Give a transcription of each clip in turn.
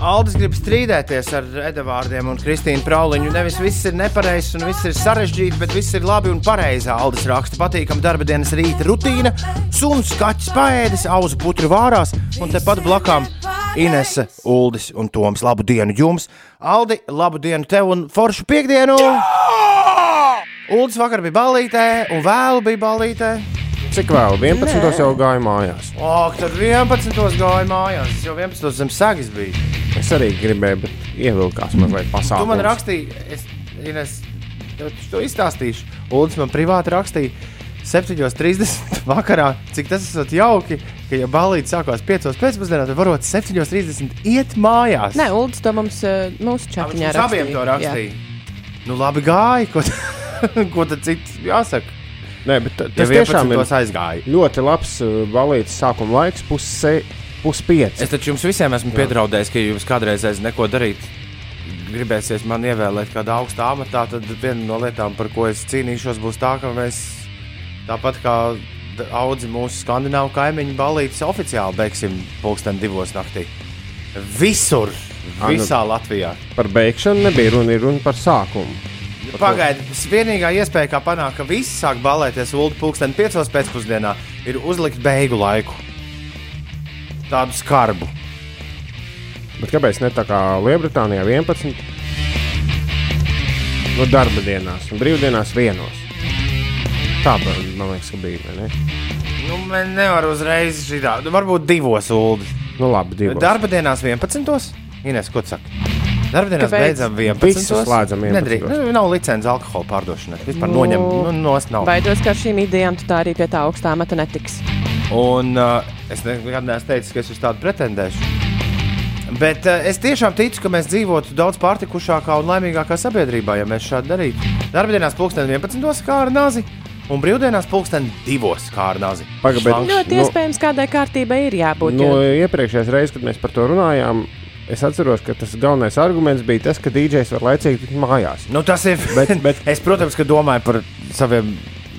Aldis grib strīdēties ar Edvardiem un Kristīnu Prauliņu. Nevis viss ir nepareizs un viss ir sarežģīts, bet viss ir labi un pareizi. Aldis raksta, patīkama darba dienas rīta rutīna, suns, kaķis paēdis, auzu putru vārās un tepat blakām Inese, Uldis un Toms. Labu dienu jums! Aldi, labu dienu tev un foršu piekdienu! Uldis vakar bija ballītē un vēlu bija ballītē. Cik vēl? 11. Nē. jau gāju mājās. O, tad 11. gāja mājās. Es jau 11. zem sagas biju. Es arī gribēju, bet ievilkās mazliet Tu pasākumā. man rakstīji, es, Ines, to izstāstīšu. Uldis man privāti rakstīja 7.30 vakarā, cik tas ir jauki, ka, ja balīti sākās 5. pēcpusdienā, tad varot 7.30 iet mājās. Nē, Uldis to mums uh, mūsu čatiņā mums abiem to rakstīja. Nu, labi gāja, ko, ko tad cits jāsaka. Nē, bet ta- Ja tas tiešām ir aizgāja. ļoti labs uh, balītas sākuma laiks, pusse, puspieci. Es taču jums visiem esmu piedraudējis, ka jums kādreiz aiz neko darīt. Gribēsies man ievēlēt kādā augstā amatā, tad viena no lietām, par ko es cīnīšos, būs tā, ka mēs tāpat kā daudzi mūsu skandināvu kaimiņu balītas oficiāli beigsim pulksten divos naktī. Visur, visā Latvijā. Par beigšanu nebija runa, ir runa par sākumu. Pagaidiet, vienīgā iespēja, kā panākt, ka visi sāk balēties ULD pulksten piecos pēcpusdienā, ir uzlikt beigu laiku. Tādu skarbu. Bet kāpēc ne tā kā Lielbritānijā 11? No darba dienās un brīvdienās vienos. Tā man liekas, ka bija. ne? Nu, man nevar uzreiz šitā. Nu, varbūt divos ULD. Nu, labi, divos. Darba dienās 11. Ines, ko tu saki? Darba dienās Kāpēc? beidzam 11. Visus slēdzam 11. Nedrīkst. Nu, nav licences alkohola pārdošanai. Vispār nu, noņem. Nu, nos nav. Baidos, ka ar šīm idejām tu tā arī pie tā augstā mata netiks. Un uh, es nekad neesmu teicis, ka es uz tādu pretendēšu. Bet uh, es tiešām ticu, ka mēs dzīvotu daudz pārtikušākā un laimīgākā sabiedrībā, ja mēs šādi darītu. Darba dienās pulksten 11. kā ar nazi, un brīvdienās pulksten 2. kā ar nazi. Paga, bet- Šlanks. Ļoti Nu- iespējams, kādai kārtībai ir jābūt. No jo- iepriekšējās reizes, kad mēs par to runājām, es atceros, ka tas galvenais arguments bija tas, ka DJs var laicīgi tikt mājās. Nu, tas ir. Bet- bet- es, protams, ka domāju par saviem,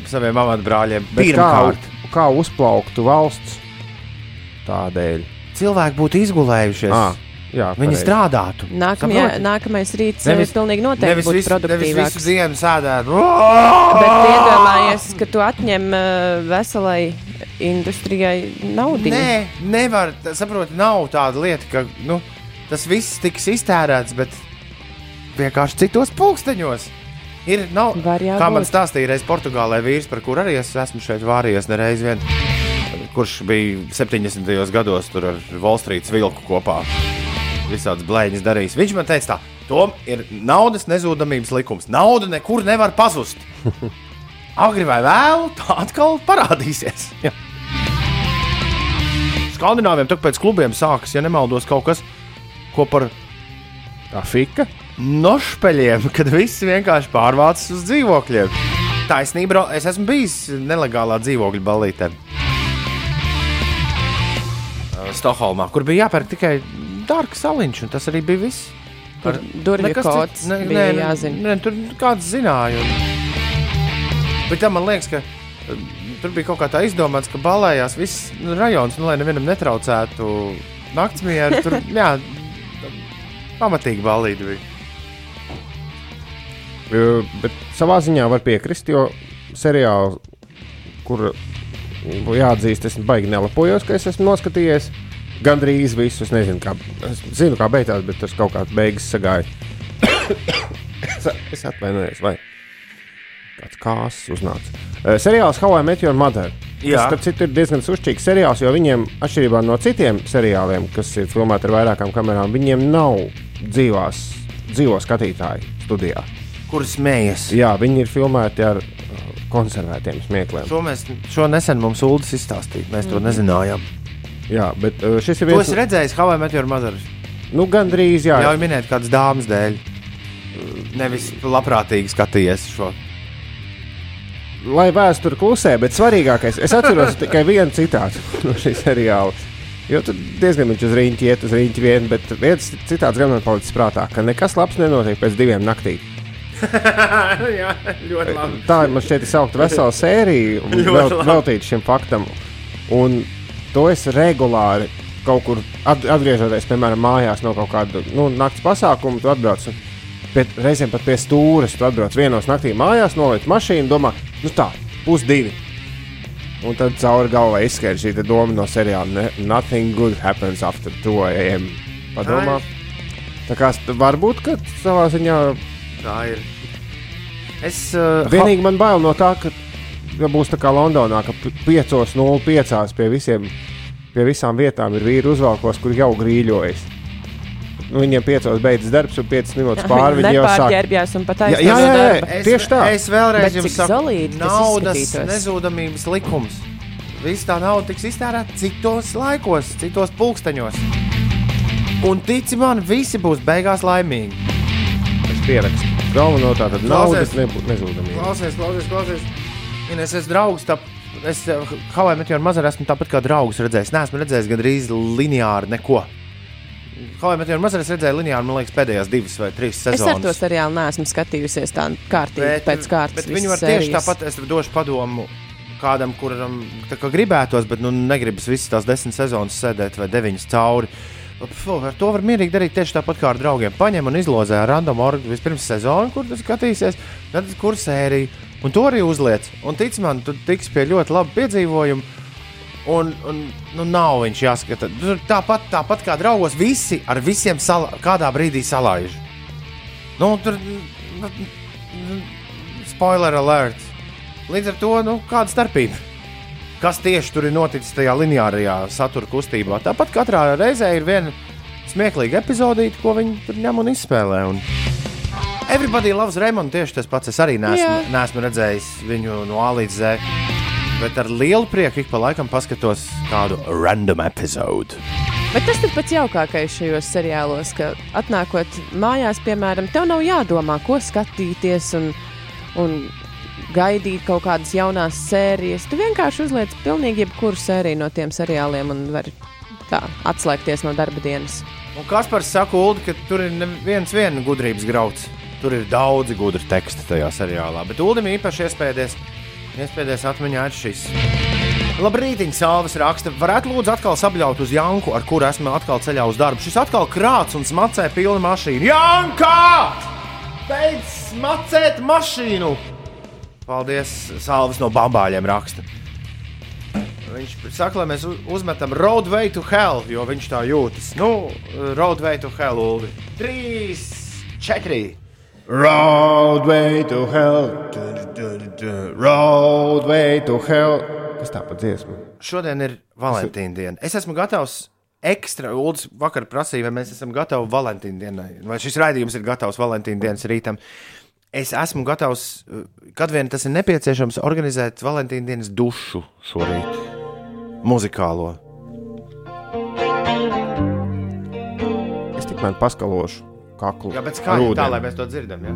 saviem amatbrāļiem. Bet Pirmkārt, kā, kā uzplauktu valsts tādēļ? cilvēki būtu izgulējušies. À, jā, Viņi pareizi. strādātu. Nākamajā, nākamais rīts Nevis- nevis, pilnīgi noteikti Nevis būs visu, nevis visu produktīvāks. dienu sēdēt. Bet iedomājies, ka tu atņem uh, veselai industrijai naudu. Nē, nevar. Saproti, nav tāda lieta, ka nu, tas viss tiks iztērēts, bet vienkārši citos pulksteņos. Ir, nav, kā man stāstīja reiz Portugālē vīrs, par kur arī es esmu šeit vārījies nereiz vien, kurš bija 70. gados tur ar Wall Street vilku kopā. Visādas blēņas darījis. Viņš man teica, tā, Tom ir naudas nezudamības likums. Nauda nekur nevar pazust. Agri vai vēlu, tā atkal parādīsies. Jā. Skandināviem tagad pēc klubiem sākas, ja nemaldos, kaut kas, ko par Tā fika. nošpeļiem, kad viss vienkārši pārvācas uz dzīvokļiem. Taisnība, es esmu bijis nelegālā dzīvokļa balītē. Stokholmā, kur bija jāpērk tikai dārgs saliņš, un tas arī bija viss. Tur durvju Nekas kods cits- ne- bija nē, jāzina. Nē, tur kāds zināja. Un... Bet tam man liekas, ka tur bija kaut kā tā izdomāts, ka balējās viss rajons, nu, lai nevienam netraucētu naktsmieru. Tur, jā, pamatīgi balīti bija. Bet savā ziņā var piekrist, jo seriāli, kur jāatzīst, es baigi nelapojos, ka es esmu noskatījies. Gan drīz visus, es nezinu, kā, es zinu, kā beigās, bet tas kaut kāds beigas sagāja. es, es atvainojos, vai kāds kāzas uznāca. Uh, seriāls Hawaii Meteor Mother. Jā. Tas, starp citu, ir diezgan sušķīgs seriāls, jo viņiem, atšķirībā no citiem seriāliem, kas ir filmēti ar vairākām kamerām, viņiem nav dzīvās, dzīvo skatītāju studijā. Kur smējas? Jā, viņi ir filmēti ar uh, konservētiem smiekliem. Šo, mēs, šo nesen mums Ulas izstāstīja. Mēs to nezinājām. Jā, bet uh, šis ir To viens es redzēju, Havai Meteor Mother. nu, gandrīz, jā, Ļauj minēt kādas dāmas dēļ. Nevis labprātīgi skatījies šo. lai vēsture klusē, bet svarīgākais, es atceros tikai vienu citātu no šī seriāla. Jo tur diezgan viņš uz rīņķi iet, uz rīņķi vien, bet viens citāts gan man palicis prātā, ka nekas labs nenotiek pēc diviem naktīm. Jā, ļoti labi. Tā man šķiet, ir saukta vesela sērija, un Ļoti vēl, labi. veltīta šim faktam. Un to es regulāri kaut kur at, atgriežoties, piemēram, mājās no kaut kāda nu, naktas pasākuma, tu atbrauc. Pie, reizēm pat pie stūres, tu atbrauc vienos naktī mājās, noliec mašīnu, domā, nu tā, pusdivi. Un tad cauri galvai izskrēja šī doma no seriāla Nothing good happens after 2 a.m. Padomā. Tā kā varbūt, ka savā ziņā Tā ir. Es uh, vienīgi man bail no tā, ka ja būs tā kā Londonā, ka 5.05 pie, visiem, pie visām vietām ir vīri uzvalkos, kur jau grīļojas. Nu, viņiem piecos beidzas darbs, un 5 minūtes pāri viņi jau sāk. Nepārģērbjās un pat Jā, jā, jā, jā. darba. Es, Tieši tā. Es vēlreiz Bet jums saku, solīti naudas nezudamības likums. Viss tā nauda tiks iztērēta citos laikos, citos pulksteņos. Un tici man, visi būs beigās laimīgi. Es pierakstu. Galveno tā tad naudas nezudamība. Klausies, klausies, klausies. Ines, es draugs, tā, es Havaju meteoru mazā esmu tāpat kā draugs redzējis. Nē, esmu redzējis gandrīz lineāri neko. Havaju meteoru mazā redzēju lineāri, man liekas, pēdējās divas vai trīs Es ar sezonas. to seriālu neesmu skatījusies tā kārtīgi pēc kārtas. Bet viņi var tieši sērijas. tāpat, es došu padomu kādam, kuram kā gribētos, bet nu, negribas visas tās desmit sezonas sēdēt vai deviņas cauri. Fu, ar to var mierīgi darīt tieši tāpat kā ar draugiem. Paņem un izlozē random orgu vispirms sezonu, kur tas skatīsies, tad kur sēriju. Un to arī uzliec. Un tic man, tu tiks pie ļoti laba piedzīvojuma. Un, un nu, nav viņš jāskata. Tāpat, tāpat kā draugos, visi ar visiem sala, kādā brīdī salaiž. Nu, tur nu, nu, spoiler alert. Līdz ar to, nu, kāda starpība? Kas tieši tur ir noticis tajā lineārajā satura kustībā? Tāpat katrā reizē ir viena smieklīga epizodīte, ko viņi tur ņem un izspēlē. Un Everybody loves Raimondu tieši tas pats. Es arī neesmu, neesmu redzējis viņu no A līdz Z. Bet ar lielu prieku ik pa laikam paskatos kādu random epizodi. Bet tas ir pats jaukākais šajos seriālos, ka atnākot mājās, piemēram, tev nav jādomā, ko skatīties un, un gaidīt kaut kādas jaunas sērijas. Tu vienkārši uzliec pilnīgi jebkuru sēriju no tiem seriāliem un vari tā atslēgties no darba dienas. Un Kaspars saka, Ulu, ka tur ir viens viena gudrības grauds. Tur ir daudzi gudri teksti tajā seriālā. Bet Ulim īpaši iespējas, iespējas atmiņā ir šis. Labrīt, Sāvis raksta, varētu lūdzu atkal sabļaut uz Janku, ar kuru esmu atkal ceļā uz darbu. Šis atkal krāts un smacē pilnu mašīnu. Janka! Beidz smacēt mašīnu! Paldies, Sāvis no bambāļiem raksta. Viņš saka, lai mēs uzmetam roadway to hell, jo viņš tā jūtas. Nu, roadway to hell, Ulu. Trīs, četri. Roadway to hell. Roadway to hell. Kas tā pa dziesmu? Šodien ir Valentīna diena. Es esmu gatavs ekstra. Uldis vakar prasīja, vai mēs esam gatavi Valentīna dienai. Vai šis raidījums ir gatavs Valentīna dienas rītam. Es esmu gatavs, kad vien tas ir nepieciešams, organizēt Valentīna dienas dušu šorīt. Muzikālo. Es tikmēr paskalošu kaklu. Jā, bet kā jau tā, lai mēs to dzirdam? Ja?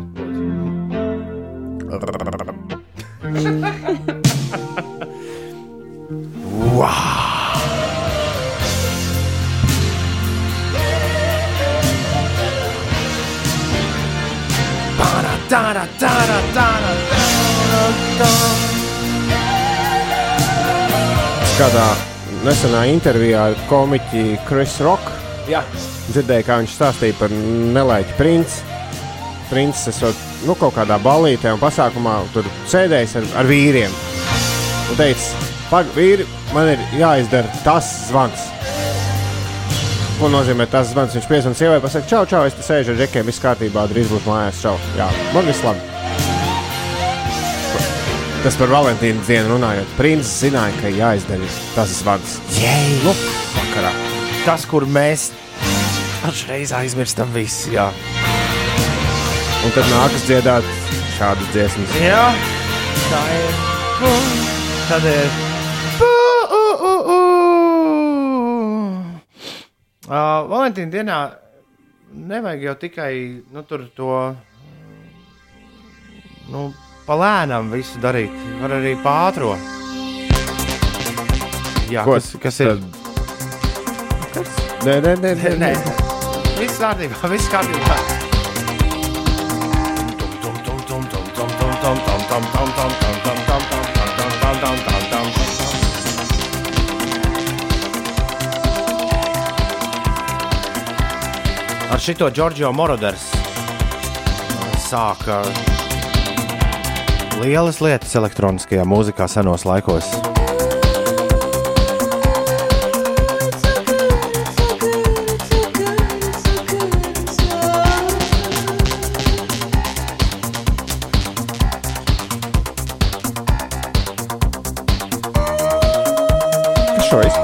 Tāda, tāda, tāda, tāda. Kādā nesenā intervijā ar komiķi Chris Rock Jā, dzirdēju, kā viņš stāstīja par nelaiķu princi. Princis esot nu, kaut kādā ballītē un pasākumā tur sēdējis ar, ar vīriem. Un teica, pagaidi, vīri, man ir jāizdara tas zvans. Ko nozīmē tas zvans? Viņš piezvanīja sievai, pasakā, čau, čau, es te sēžu ar džekiem, viss kārtībā, drīz būs mājās, čau. Jā, man viss labi. Tas par Valentīnu dienu runājot. Princis zināja, ka jāizdara tas zvans. Nu, vakarā. Tas, kur mēs dažreiz aizmirstam visu. Jā, Un tad nākas dziedāt šādas dziesmas. jā tā ir. Tad ir. Uh, Valentīna dienā nevajag jau tikai nu, tur to nu, palēnām visu darīt. Var arī pātro. Jā, Ko kas, kas ir? Nē, nē, nē, nē. Nē, viss kārtībā, viss kārtībā. ar šito Giorgio Moroders sāka lielas lietas elektroniskajā mūzikā senos laikos.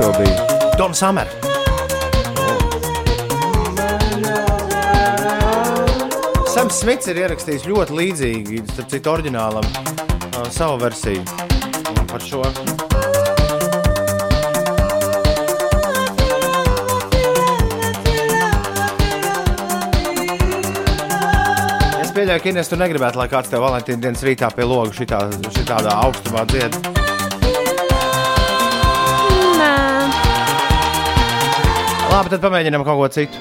Izpildīja? Dons Summer. Sams Smits ir ierakstījis ļoti līdzīgi, starp citu, oriģinālam uh, savu versiju par šo. Es pieļauju, ka Ines, tu negribētu, lai kāds tev Valentīna dienas rītā pie loga šitā, šitādā augstumā dzied. Labi, tad pamēģinām kaut ko citu.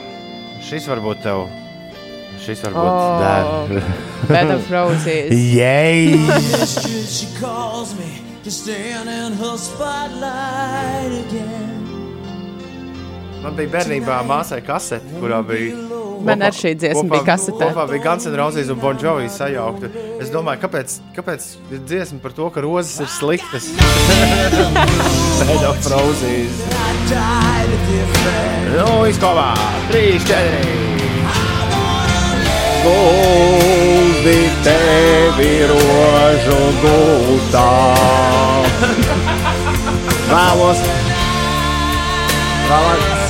Šis varbūt tev. Šis varbūt Oh. der. Of Roses. Jej! Yesterday she calls me to stand in her spotlight again. Man bija bērnībā māsai kasete, kurā bija. Man arī šī dziesma bija kasetē. Kopā bija Guns N' Roses un Bon Jovi sajaukta. Es domāju, kāpēc, kāpēc ir dziesma par to, ka rozes ir sliktas? At the affair. Nu, izkopā! 3, 4! Guldi tevi rožu gultā. Vēlos. Vēlos.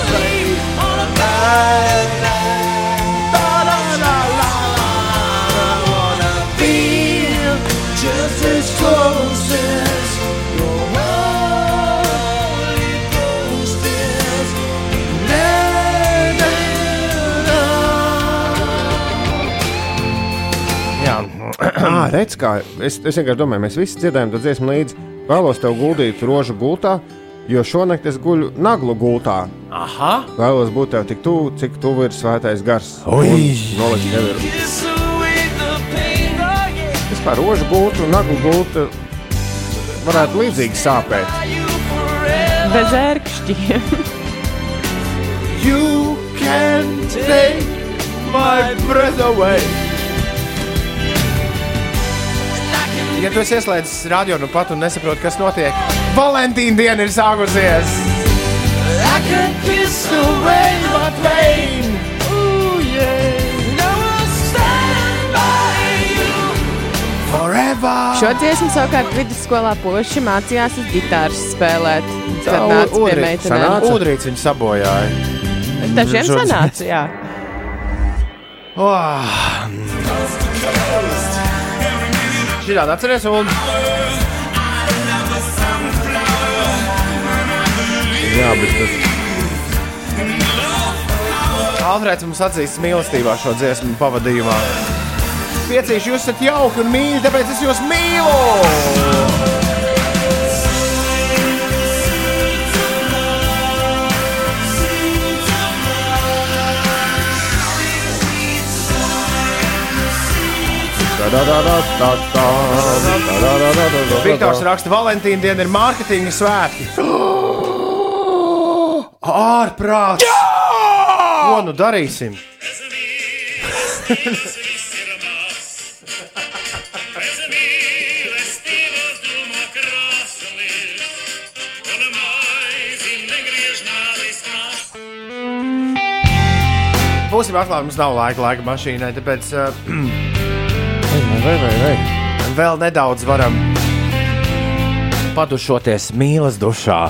Redz, kā es, es vienkārši domāju, mēs visi dziedājam to dziesmu līdzi. Vēlos tev guldīt rožu gultā, jo šonakt es guļu naglu gultā. aha! Vēlos būt tev tik tuvu, cik tuvu ir svētais gars. Pain, oh yeah. Vispār rožu gulta un naglu gulta varētu līdzīgi sāpēt. Bez ērkšķiem. You can take my breath away. Ja tu esi ieslēdzis radio nu pat un nesaproti, kas notiek, Valentīna diena ir sākusies! I could kiss away. Ooh, yeah. Šo dziesmu savukārt vidusskolā puiši mācījās uz gitāras spēlēt. Tā, nāca pie meitenēm. Udrīts viņu sabojāja. Dažiem sanāca, jā. Oh. Šitā atceries, un Jā, bet tas Alfrēds mums atzīst mīlestībā šo dziesmu pavadījumā. Piecīši, jūs esat jauki un mīļi, tāpēc es jūs mīlu! Viktors raksta, Valentīna diena ir mārketinga svētki. Ārprāts! Ko nu darīsim? Būsim atklāti, mums nav laika, laika mašīnai, tāpēc uh, vai, vai, vai. vēl nedaudz varam padušoties mīlas dušā.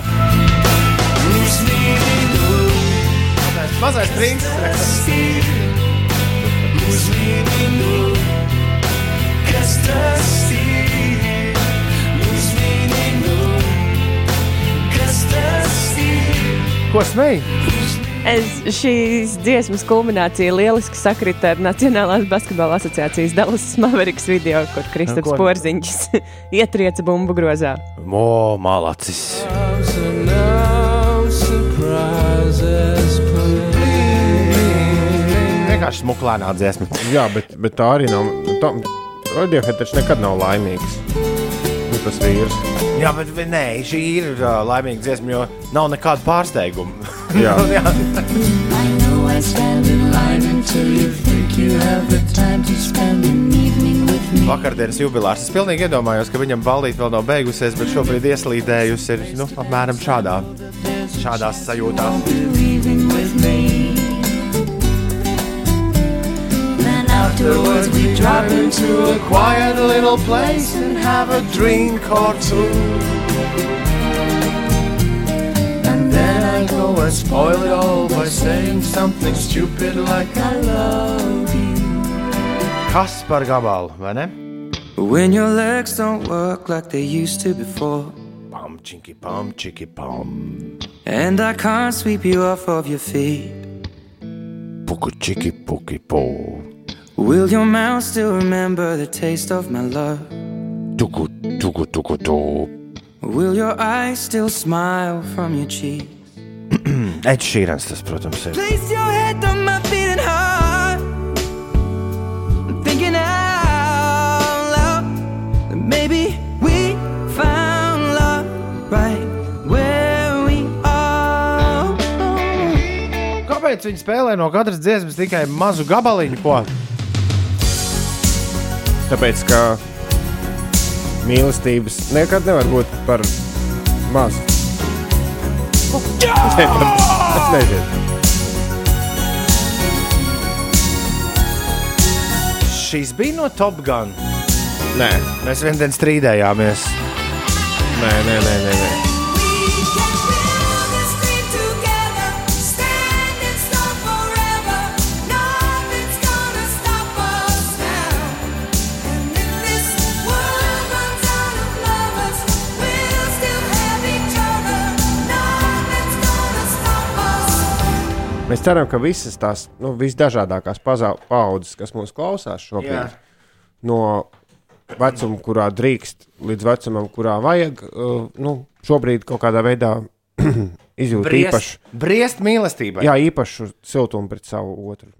Mazais princis. Ko smēji? Es šīs dziesmas kulminācija lieliski sakrita ar Nacionālās basketbola asociācijas Dallas Mavericks video, kur Kristaps ko? Porziņš ietrieca bumbu grozā. Mo, malacis. Vienkārši smuklēnā dziesma. Jā, bet, bet tā arī nav. Tā, Radiohead taču nekad nav laimīgs. Nu, tas vīrs. Jā, bet nē, šī ir uh, laimīga dziesma, jo nav nekāda pārsteiguma. Jā. Jā. I know always stand in line until you think you have the time to spend an evening with me. Vakardienas jubilārs. Es pilnīgi iedomājos, ka viņam ballīte vēl nav beigusies, bet šobrīd ieslīdējusi ir nu, apmēram šādā, šādās sajūtās. Afterwards we drop into a quiet little place and have a drink or two. And then I go and spoil it all by saying something stupid like I love you. Kas par gabalu, vai ne? When your legs don't work like they used to before, Pam, čiki, pam, čiki, pam. and I can't sweep you off of your feet, Puku, čiki, puki, po. Will your mouth still remember the taste of my love? Tuku, tuku, tuku, tu. Will your eyes still smile from your cheek? Ed Šīrans tas, protams, ir. Place your head on my beating heart. I'm thinking out loud that maybe we found love right where we are. Kāpēc viņi spēlē no katras dziesmas tikai mazu gabaliņu? Ko? Tāpēc, ka mīlestības nekad nevar būt par mazu. Nē, Es nezinu. Šīs bija no Top Gun. Nē, Mēs vienā dienā strīdējāmies. nē, nē, nē. nē, Mēs ceram, ka visas tās nu, visdažādākās paudzes, kas mūs klausās šobrīd, Jā. no vecuma, kurā drīkst, līdz vecumam, kurā vajag, uh, nu, šobrīd kaut kādā veidā izjūt īpašu, Briest, briest mīlestībai. jā, īpašu siltumu pret savu otru